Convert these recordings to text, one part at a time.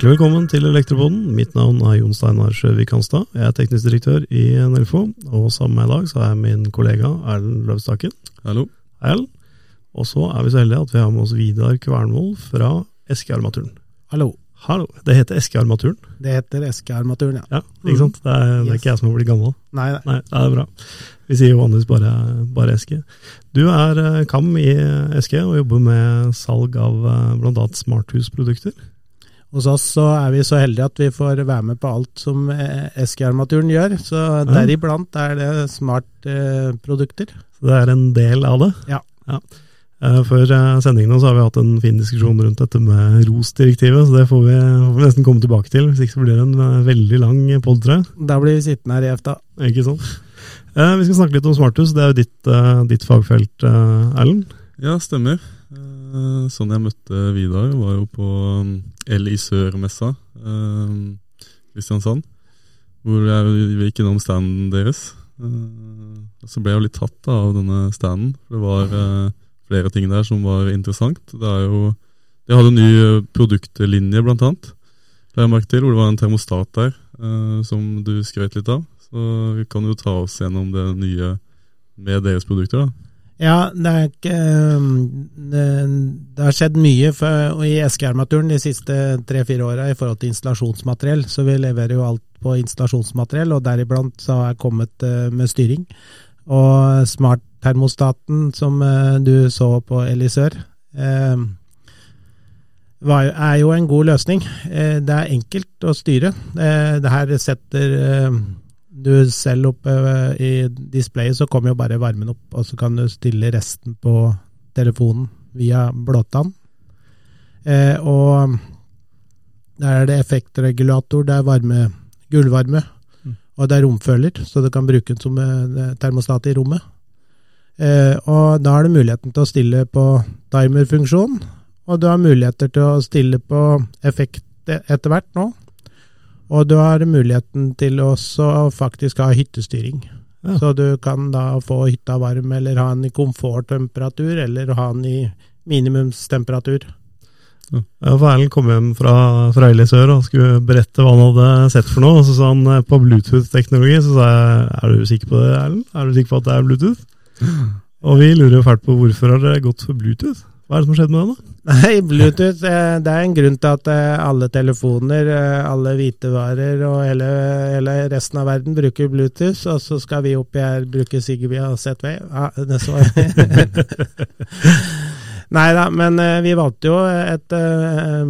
Hjertelig velkommen til Elektropoden. Mitt navn er Jon Steinar Sjøvik Hanstad. Jeg er teknisk direktør i Nelfo, og sammen med meg i dag så er min kollega Erlend Løvstaken. Hallo. Hei, Erlend. Og så er vi så heldige at vi har med oss Vidar Kvernvoll fra Eskearmaturen. Hallo. Hallo. Det heter Eskearmaturen? Det heter Eskearmaturen, ja. Ja, ikke sant? Det er, det er ikke jeg som har blitt gammel. Nei, nei. Nei, det er bra. Vi sier jo vanligvis bare, bare Eske. Du er eh, KAM i Eske og jobber med salg av eh, bl.a. smarthusprodukter. Hos oss så er vi så heldige at vi får være med på alt som eh, Eskearmaturen gjør. Så deriblant er det smartprodukter. Så det er en del av det? Ja. ja. Før eh, sendingen så har vi hatt en fin diskusjon rundt dette med ROS-direktivet, så det får vi, får vi nesten komme tilbake til. Hvis ikke så blir det en eh, veldig lang pod, tror. Da blir vi sittende her i EFTA. Ikke sant? Eh, Vi skal snakke litt om smarthus. Det er jo ditt, eh, ditt fagfelt, eh, Erlend. Ja, stemmer. Eh, Sånn jeg møtte Vidar, var jo på um, LI Sør-messa, eh, Kristiansand. Hvor jeg gikk innom standen deres. Eh, Så ble jeg jo litt tatt av denne standen. Det var eh, flere ting der som var interessant. Det er jo De hadde en ny produktlinje, blant annet. La jeg merke til, hvor det var en termostat der som du skrøt litt av. Så vi kan jo ta oss gjennom det nye med deres produkter, da. Ja, det ikke um, Det, det har skjedd mye for, i Eskearmaturen de siste tre-fire åra i forhold til installasjonsmateriell. Så vi leverer jo alt på installasjonsmateriell, og deriblant så har jeg kommet eh, med styring. Og smarttermostaten som eh, du så på Elisør, eh, er jo en god løsning. Det er enkelt å styre. Det her setter du selv opp eh, i displayet, så kommer jo bare varmen opp, og så kan du stille resten på telefonen via blåtann. Eh, og der er det effektregulator, det er varme, gulvvarme, Mm. og det er romføler, så du kan bruke den som eh, termostat i rommet. Eh, og da har du muligheten til å stille på timerfunksjon, og du har muligheter til å stille på effekt e- etter hvert nå. Og du har muligheten til også å faktisk ha hyttestyring. Ja. Så du kan da få hytta varm, eller ha den i komforttemperatur, eller ha den i minimumstemperatur. Ja, for Erlend kom hjem fra, fra LI Sør og skulle berette hva han hadde sett for noe. Og så sa han eh, på Bluetooth-teknologi, så sa jeg er du sikker på det, Erlend? Er du sikker på at det er Bluetooth? Og vi lurer jo fælt på hvorfor har dere gått for Bluetooth? Hva er det som har skjedd med den, da? Nei, Bluetooth, eh, det er en grunn til at eh, alle telefoner, eh, alle hvitevarer og hele, hele resten av verden bruker Bluetooth, og så skal vi oppi her bruke Zigbee og Z-Way. Ja, det så Nei da, men vi valgte jo et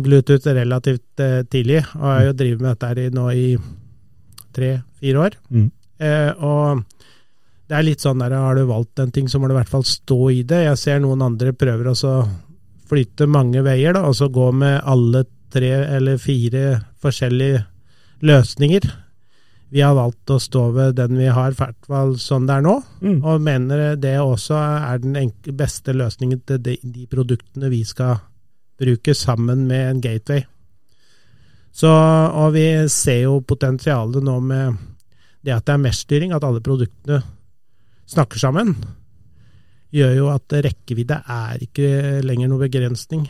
Bluetooth relativt tidlig, og har jo drevet med dette her nå i tre-fire år. Mm. Eh, og det er litt sånn der, har du valgt en ting, så må du i hvert fall stå i det. Jeg ser noen andre prøver også flytte mange veier, da, og så gå med alle tre eller fire forskjellige løsninger. Vi har valgt å stå ved den vi har, i hvert fall sånn det er nå, Mm. og mener det også er den beste løsningen til de, de produktene vi skal bruke sammen med en gateway. Så, og vi ser jo potensialet nå med det at det er mesh-styring, at alle produktene snakker sammen, gjør jo at rekkevidde er ikke lenger noe begrensning.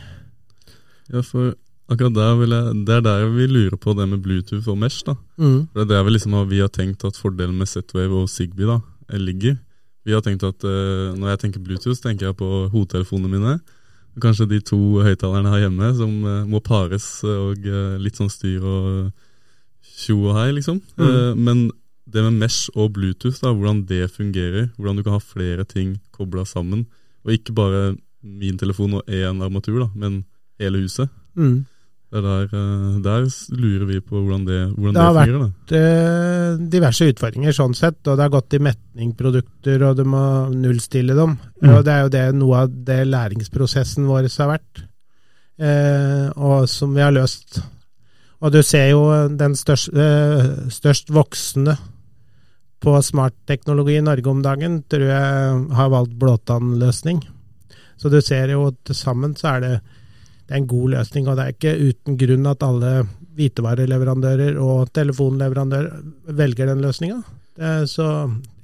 Ja, for akkurat der vil jeg, det er der vi lurer på det med Bluetooth og Mesh. da. For Det er der vi liksom vi har tenkt at fordelen med Z-Wave og Zigbee da, eh, ligger. Vi har tenkt at uh, Når jeg tenker Bluetooth, så tenker jeg på hodetelefonene mine. Kanskje de to høyttalerne her hjemme som uh, må pares og uh, litt sånn styr og tjo og hei, liksom. Mm. Men det med Mesh og Bluetooth, da, hvordan det fungerer, hvordan du kan ha flere ting kobla sammen, og ikke bare min telefon og én armatur, da, men hele huset. Mm. Det er der, eh, der lurer vi på hvordan det, hvordan Det det, har vært-. Eh, diverse utfordringer sånn sett, og det har gått i metningprodukter, og du må nullstille dem. Mm. Og det er jo det noe av det læringsprosessen vår har vært, eh, og som vi har løst. Og du ser jo den størst, eh, størst voksende på smartteknologi i Norge om dagen, tror jeg har valgt blåtannløsning. Så du ser jo til sammen så er det, det er en god løsning, og det er ikke uten grunn at alle hvitevareleverandører og telefonleverandører velger den løsninga. Så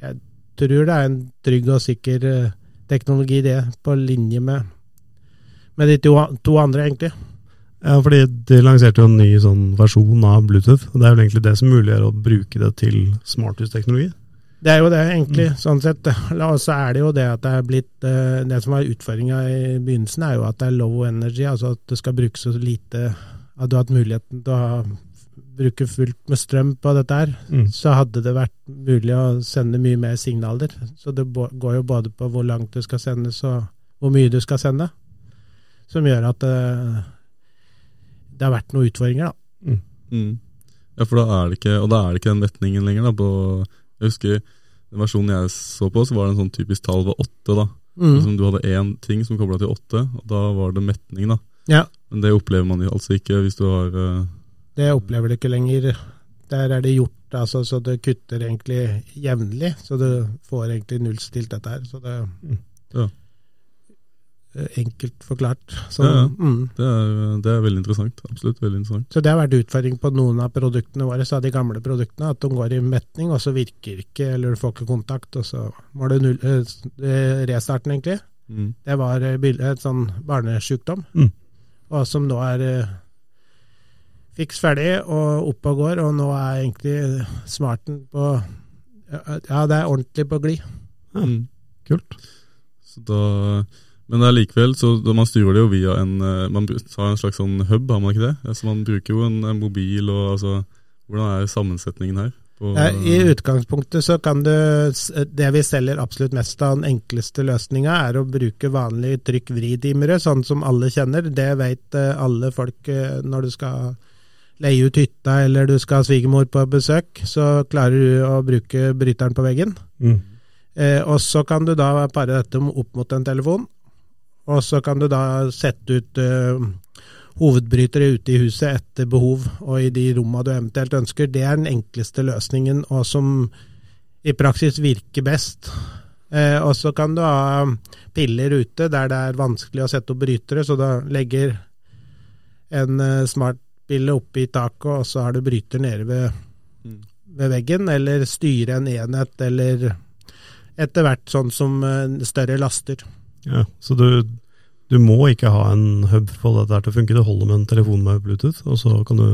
jeg tror det er en trygg og sikker eh, teknologi, det, på linje med, med de to, to andre, egentlig. Ja, fordi de lanserte jo en ny sånn versjon av Bluetooth. og Det er vel egentlig det som muliggjør å bruke det til smarthusteknologi. Det er jo det, egentlig, sånn sett. Og så er det jo det at det er blitt eh, Det som var utfordringa i begynnelsen, er jo at det er low energy, altså at det skal brukes så lite At du har hatt muligheten til å ha, bruke fullt med strøm på dette her, Mm. så hadde det vært mulig å sende mye mer signaler. Så det går jo både på hvor langt det skal sendes, og hvor mye du skal sende, som gjør at det, det har vært noen utfordringer, da. Mm. Ja, for da er det ikke Og da er det ikke den retningen lenger. da på, Jeg husker den versjonen jeg så på, så var det en sånn typisk tall var åtte. da Mm. Liksom Du hadde én ting som kobla til åtte, og da var det metning. da Ja, Men det opplever man jo altså ikke hvis du har uh, det opplever du ikke lenger. Der er det gjort altså, så det kutter egentlig jevnlig, så du får egentlig nullstilt dette her. Så det Mm. Ja. Eh, Enkelt forklart. Så, Ja, ja. Mm. det, er, det er veldig interessant. Absolutt veldig interessant. så det har vært utfordring på noen av produktene våre, så de gamle produktene, at de går i metning, og så virker ikke, eller du får ikke kontakt, og så var det null, eh, restarten, egentlig. Mm. Det var eh, et sånn barnesjukdom, Mm. og som nå er eh, fiks ferdig og opp og går, og nå er egentlig smarten på Ja, det er ordentlig på glid. Ja. Mm. Kult. Så da, men det er likevel, så man styrer det jo via en eh, Man har en slags sånn hub, har man ikke det? Altså Man bruker jo en, en mobil og altså Hvordan er sammensetningen her? På, I utgangspunktet så kan du Det vi selger absolutt mest av, den enkleste løsninga, er å bruke vanlige trykk-vri-dimere, sånn som alle kjenner. Det vet eh, alle folk eh, når du skal leie ut hytta eller du skal ha svigermor på besøk. Så klarer du å bruke bryteren på veggen. Mm. Eh, og så kan du da pare dette opp mot en telefon. Og så kan du da sette ut eh, hovedbrytere ute i huset etter behov, og i de rommene du eventuelt ønsker. Det er den enkleste løsningen, og som i praksis virker best. Eh, og så kan du ha piller ute der det er vanskelig å sette opp brytere, så da legger en eh, smartpille oppe i taket, og så har du bryter nede ved, Mm. ved veggen, eller styre en enhet, eller etter hvert sånn som eh, større laster. Ja, så du, du må ikke ha en hub for dette her til å funke. Det holder med en telefon med Bluetooth, og så kan du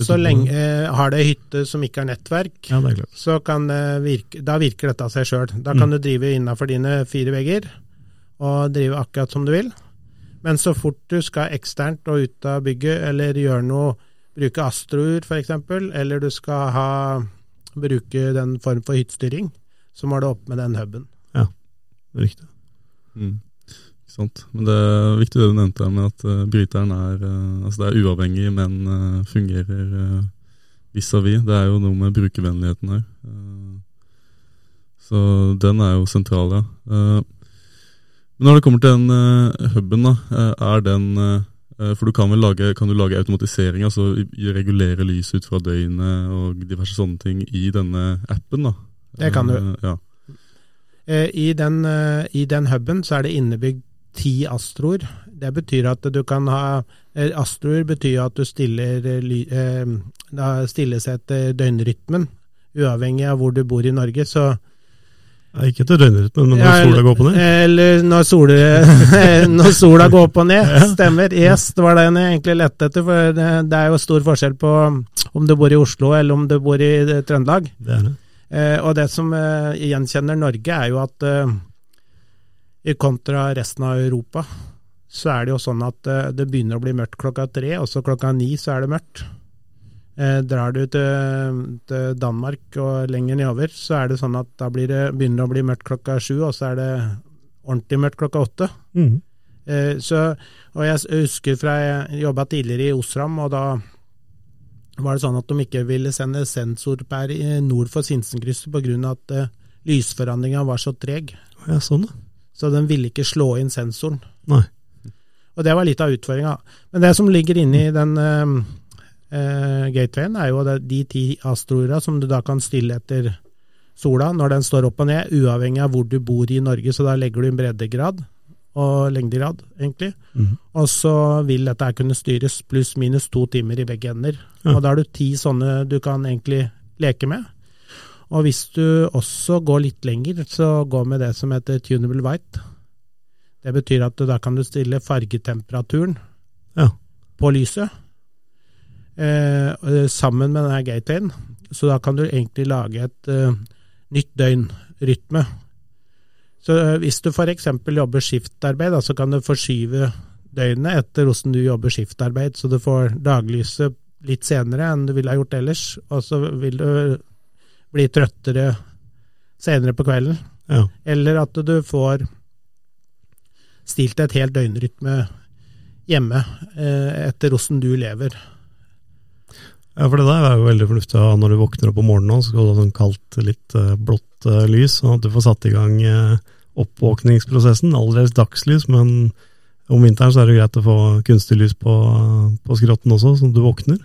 Så lenge eh, har det hytte som ikke har nettverk, Ja, det er klart. så kan det virke, da virker dette av seg sjøl. Da kan Mm. du drive innafor dine fire vegger og drive akkurat som du vil. Men så fort du skal eksternt og ut av bygget, eller gjøre noe, bruke astrour f.eks., eller du skal ha, bruke den form for hyttestyring, så må du opp med den huben. Riktig. Mm. Sant. Men det er viktig det du nevnte med at uh, bryteren er uh, Altså det er uavhengig, men uh, fungerer vis-à-vis. Det er jo noe med brukervennligheten her. Så den er jo sentral, ja. Men når det kommer til den huben, da, er den For du kan vel lage, kan du lage automatisering, altså regulere lyset ut fra døgnet og diverse sånne ting i denne appen, da? Det kan du. Ja. I den, I den huben så er det innebygd ti astroer. Det betyr at du kan ha eh, Astroer betyr at du stiller, eh, eh, stilles etter døgnrytmen, uavhengig av hvor du bor i Norge. Så Ja, ikke til døgnrytmen, men når Ja, sola går på ned. Eller når, sole, når sola går opp og ned. Stemmer. Yes, det var det jeg egentlig lette etter. For det er jo stor forskjell på om du bor i Oslo eller om du bor i Trøndelag. Det det. Og det som gjenkjenner Norge, er jo at i kontra resten av Europa, så er det jo sånn at eh, det begynner å bli mørkt klokka tre, og så klokka ni så er det mørkt. Eh, drar du til, til Danmark og lenger nedover, så er det sånn at da blir det, begynner det å bli mørkt klokka sju, og så er det ordentlig mørkt klokka åtte. Mm. Eh, så, og jeg husker fra jeg jobba tidligere i Osram, og da var det sånn at de ikke ville sende sensorpær i- nord for Sinsenkrysset pga. at eh, lysforandringa var så treg. Ja, sånn, da. Så den ville ikke slå inn sensoren. Nei. Og det var litt av utfordringa. Men det som ligger inne i den eh, eh, gatewayen, er jo de ti astroera som du da kan stille etter sola når den står opp og ned, uavhengig av hvor du bor i Norge. Så da legger du en breddegrad og lengdegrad, egentlig. Mm. Og så vil dette kunne styres pluss minus to timer i begge ender. Ja. Og da har du ti sånne du kan egentlig leke med. Og hvis du også går litt lenger, så gå med det som heter tunable white. Det betyr at da kan du stille fargetemperaturen Ja. på lyset, eh, sammen med denne gatewayen. Så da kan du egentlig lage et eh, nytt døgnrytme. Så eh, hvis du f.eks. jobber skiftarbeid, da, så kan du forskyve døgnet etter hvordan du jobber skiftarbeid, så du får daglyset litt senere enn du ville ha gjort ellers, og så vil du bli trøttere senere på kvelden. Ja. Eller at du får stilt et helt døgnrytme hjemme eh, etter hvordan du lever. Ja, for det der er jo veldig fornuftig når du våkner opp om morgenen, så skal du ha sånn kaldt, litt eh, blått eh, lys, sånn at du får satt i gang oppvåkningsprosessen. Allerede dagslys, men om vinteren så er det greit å få kunstig lys på, på skrotten også, sånn at du våkner.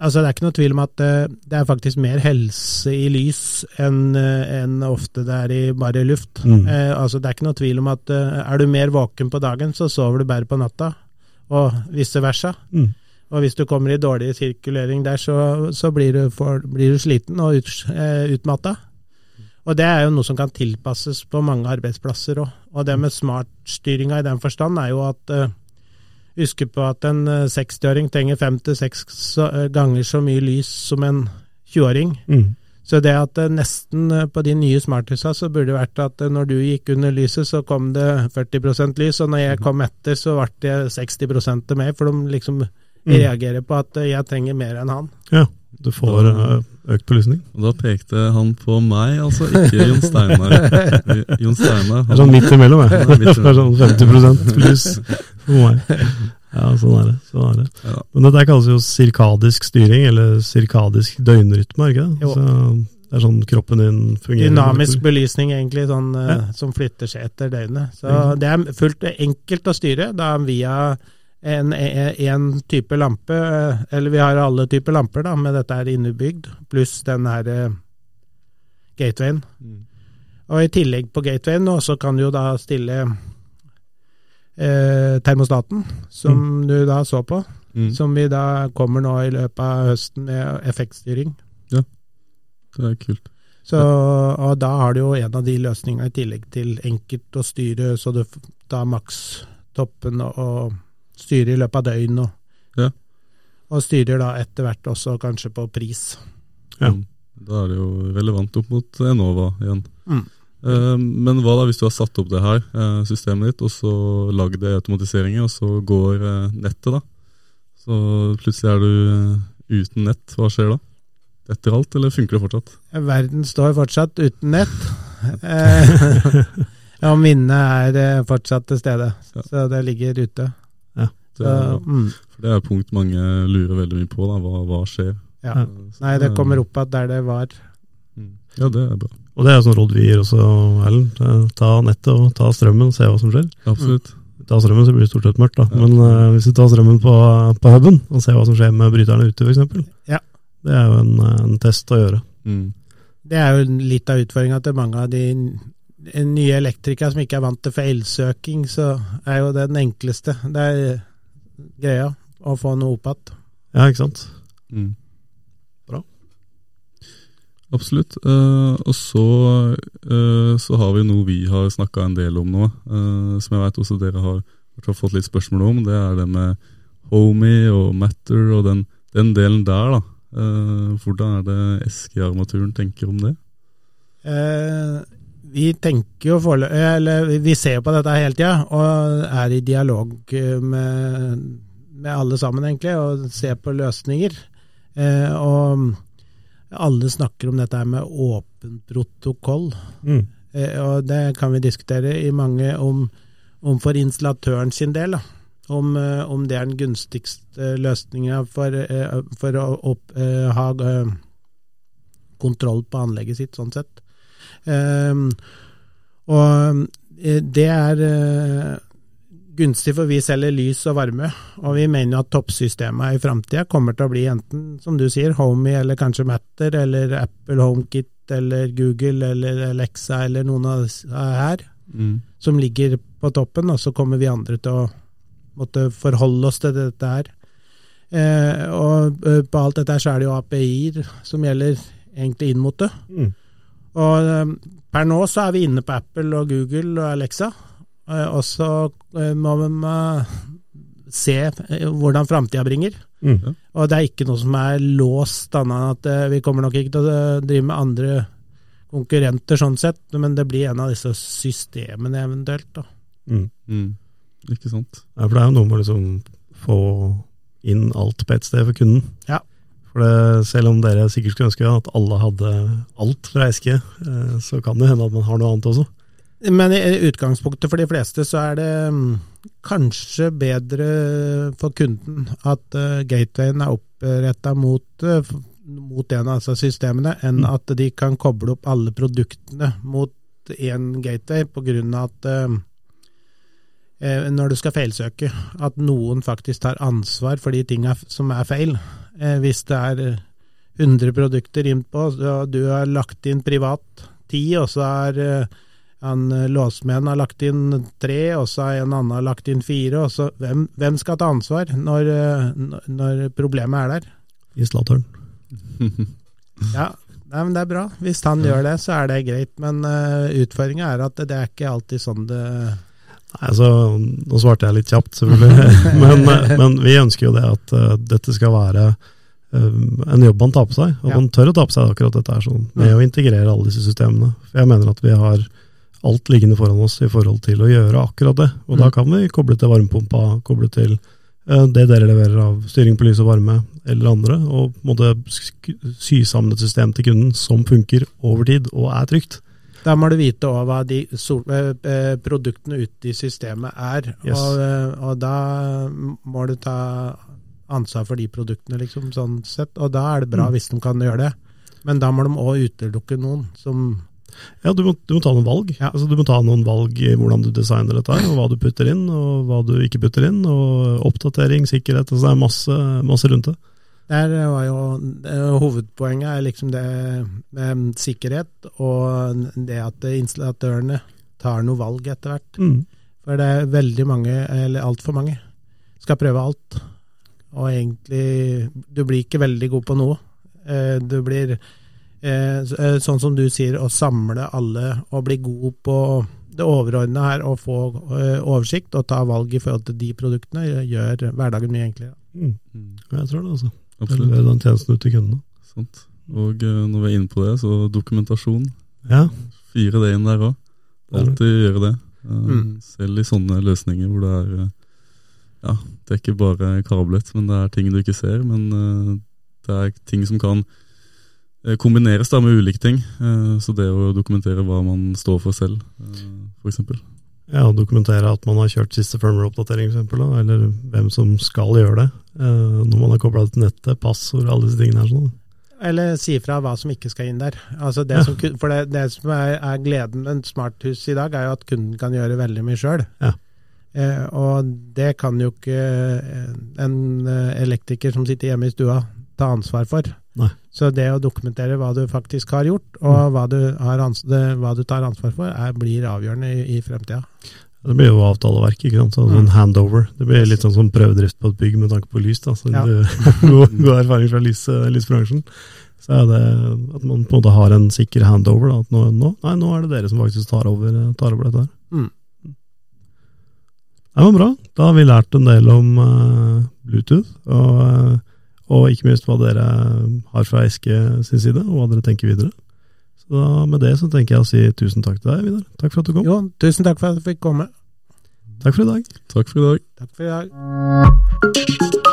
Altså, det er ikke noe tvil om at eh, det er faktisk mer helse i lys enn eh, enn ofte det er i bare luft. Mm. Eh, altså, det er ikke noe tvil om at eh, er du mer våken på dagen, så sover du bedre på natta, og vice versa. Mm. Og hvis du kommer i dårlig sirkulering der, så, så blir, du for, blir, du sliten og ut, eh, utmatta. Og det er jo noe som kan tilpasses på mange arbeidsplasser òg. Og det med smartstyringa i den forstand er jo at eh, Husk på at en eh, 60-åring trenger fem til seks så- eh, ganger så mye lys som en 20-åring. Mm. Så det at eh, nesten eh, på de nye smarthusa så burde det vært at eh, når du gikk under lyset, så kom det 40% lys, og når jeg kom etter, så ble det 60 til mer, for de liksom Mm. reagerer på at eh, jeg trenger mer enn han. Ja, du får eh, økt belysning. Og da pekte han på meg, altså, ikke Jon Steinar. Jon Steinar han, er sånn midt imellom, jeg. Ja, midt Det er sånn 50 lys for meg. Ja, sånn er det. Sånn er det. Ja. Men dette kalles jo sirkadisk styring, eller sirkadisk døgnrytme, ikke det? Så det er sånn kroppen din fungerer. Dynamisk belysning, egentlig, sånn, eh, Ja. som flytter seg etter døgnet. Så Mhm. det er fullt enkelt å styre, da via en, en type lampe, eh, eller vi har alle typer lamper, da, med dette her innebygd, pluss den her eh, gatewayen. Mm. Og i tillegg på gatewayen nå, så kan du jo da stille eh, termostaten, som du da så på, Mm. som vi da kommer nå i løpet av høsten med effektstyring. Ja, Det er kult. Så, og da har du jo en av de løsningene i tillegg til enkelt å styre, så du tar maks toppen og, og styrer i løpet av døgn. Og, Ja. og styrer da etter hvert også kanskje på pris. Ja. Mm. Da er det jo relevant opp mot Enova igjen. Mm. Eh, Men hva da hvis du har satt opp det her, eh, systemet ditt, og så lagd det automatiseringer, og så går eh, nettet, da? Så plutselig er du uten nett. Hva skjer da? Etter alt, eller funker det fortsatt? Verden står fortsatt uten nett. Eh, ja, minnet er fortsatt til stede, Ja. så det ligger ute. Det, mm, for det er et punkt mange lurer veldig mye på. da, Hva, hva skjer? ja. Nei, det kommer opp igjen der det var. Mm. Ja, det er bra. Og det er jo sånn råd vi gir også, Erlend. Eh, Ta nettet og ta strømmen, se hva som skjer. Absolutt. Ta strømmen, så blir det stort sett mørkt, da. Ja. Men uh, hvis du tar strømmen på, på huben, og ser hva som skjer med bryterne ute, f.eks. Ja. Det er jo en, eh, en test å gjøre. Mm. Det er jo litt av utfordringa til mange av de nye elektrikere som ikke er vant til for elsøking, så er jo det den enkleste. Det er greia å få noe opp igjen. Ja, ikke sant? Mm. Bra. Absolutt. Uh, og så, uh, så har vi noe vi har snakka en del om nå, uh, som jeg vet også dere har, har fått litt spørsmål om. Det er det med Homie og Matter og den, den delen der, da. Eh, hvordan er det SG-armaturen tenker om det? Eh, vi tenker jo forelø- eller vi ser på dette hele tida, og er i dialog eh, med, med alle sammen, egentlig, og ser på løsninger. Eh, og alle snakker om dette med åpen protokoll. Mm. Eh, og det kan vi diskutere i mange om, om for installatøren sin del. Da. Om, eh, om det er den gunstigste løsninga for, eh, for å opp, ha kontroll på anlegget sitt, sånn sett. Eh, og eh, det er eh, gunstig, for vi selger lys og varme, og vi mener at toppsystemet i framtida kommer til å bli enten, som du sier, Homey eller kanskje Matter, eller Apple HomeKit eller Google eller Alexa eller noen av disse her, Mm. som ligger på toppen, og så kommer vi andre til å måtte forholde oss til dette her. Eh, og eh, på alt dette her så er det jo API-er som gjelder egentlig inn mot det. Mm. Og eh, per nå så er vi inne på Apple og Google og Alexa. Eh, og så eh, må vi se eh, hvordan framtida bringer. Mm. Og det er ikke noe som er låst, annet enn at vi kommer nok ikke til å drive med andre konkurrenter sånn sett, men det blir en av disse systemene eventuelt. da. Mm. Mm. Ikke sant. Ja, for det er jo noe med å liksom få inn alt på ett sted for kunden. Ja. For det, selv om dere sikkert skulle ønske at alle hadde alt fra Eske, eh, så kan det hende at man har noe annet også. Men i utgangspunktet for de fleste så er det mm, kanskje bedre for kunden at uh, gatewayen er oppretta mot, uh, mot en av disse systemene, enn Mm. at de kan koble opp alle produktene mot én gateway, på grunn av at eh, når du skal feilsøke, at noen faktisk tar ansvar for de tinga som er feil. Eh, hvis det er eh, 100 produkter innpå, og du har lagt inn privat 10, og så er eh, låsmenn eh, har lagt inn tre, og så har en annen lagt inn fire. og så Hvem, hvem skal ta ansvar når, eh, når problemet er der? Installatøren. Ja, nei, men det er bra. Hvis han gjør det, så er det greit. Men uh, utfordringa er at det er ikke alltid sånn det Nei, altså, Nå svarte jeg litt kjapt, selvfølgelig. men, men vi ønsker jo det at uh, dette skal være eh, en jobb man tar på seg. At Ja. man tør å ta på seg akkurat dette her sånn, med å integrere alle disse systemene. For jeg mener at vi har alt liggende foran oss i forhold til å gjøre akkurat det. Og da Mm. kan vi koble til varmepumpa, koble til uh, det dere leverer av styring på lys og varme, eller andre, og sk- sy sammen et system til kunden som funker over tid og er trygt. Da må du vite også hva de eh, eh, produktene ute i systemet er. Yes. Og, eh, og da må du ta ansvar for de produktene, liksom, sånn sett. Og da er det bra Mm. hvis de kan gjøre det. Men da må de òg utelukke noen som Ja, du må, du må ta noen valg. Ja. Altså, du må ta noen valg i hvordan du designer dette, og hva du putter inn, og hva du ikke putter inn, og oppdatering, sikkerhet. Altså, det er masse, masse rundt det. Der var jo eh, Hovedpoenget er liksom det med sikkerhet, og det at installatørene tar noe valg etter hvert. Mm. For det er veldig mange, eller altfor mange, skal prøve alt. Og egentlig Du blir ikke veldig god på noe. Eh, Du blir eh, så- eh, sånn som du sier, å samle alle og bli god på det overordna her å få eh, oversikt og ta valg i forhold til de produktene, gjør hverdagen mye enklere. Mm. Mm. Jeg tror det, altså. Absolutt. Den tjenesten ut til kundene. Sant. Og eh, når vi er inne på det, så dokumentasjon. Ja. Fyre det inn der òg. Alltid gjøre det. Eh, Mm. Selv i sånne løsninger hvor det er eh, Ja, det er ikke bare kablet, men det er ting du ikke ser. Men det er ting som kan kombineres da med ulike ting. Eh, Så det å dokumentere hva man står for selv, eh, f.eks. ja, dokumentere at man har kjørt siste firmware-oppdatering, f.eks., eller hvem som skal gjøre det. Eh, når man har kobla det til nettet, passord, alle disse tingene her. sånn. Eller si fra hva som ikke skal inn der. Altså det Ja. som, for det, det som er, er gleden med smarthus i dag, er jo at kunden kan gjøre veldig mye sjøl. Ja. Eh, og det kan jo ikke en eh, elektriker som sitter hjemme i stua ta ansvar for. Nei. Så det å dokumentere hva du faktisk har gjort, og hva, du det, hva du tar ansvar for, er, blir avgjørende i, i fremtida. Det blir jo avtaleverk, ikke sant. Sånn Mm. en handover. Det blir litt sånn som prøvedrift på et bygg med tanke på lys. da. Så Ja. god, erfaring fra lys, lysbransjen. Så er det at man på en måte har en sikker handover. da, at nå, nå, nei, nå er det dere som faktisk tar over, tar over dette her. Mm. Det var bra. Da har vi lært en del om uh, Bluetooth, og, eh, og ikke minst hva dere har fra Eske sin side, og hva dere tenker videre. Så da, med det så tenker jeg å si tusen takk til deg, Vidar. Takk for at du kom. Jo, tusen takk for at jeg fikk komme. Takk for i dag. Takk for i dag. Takk for i dag.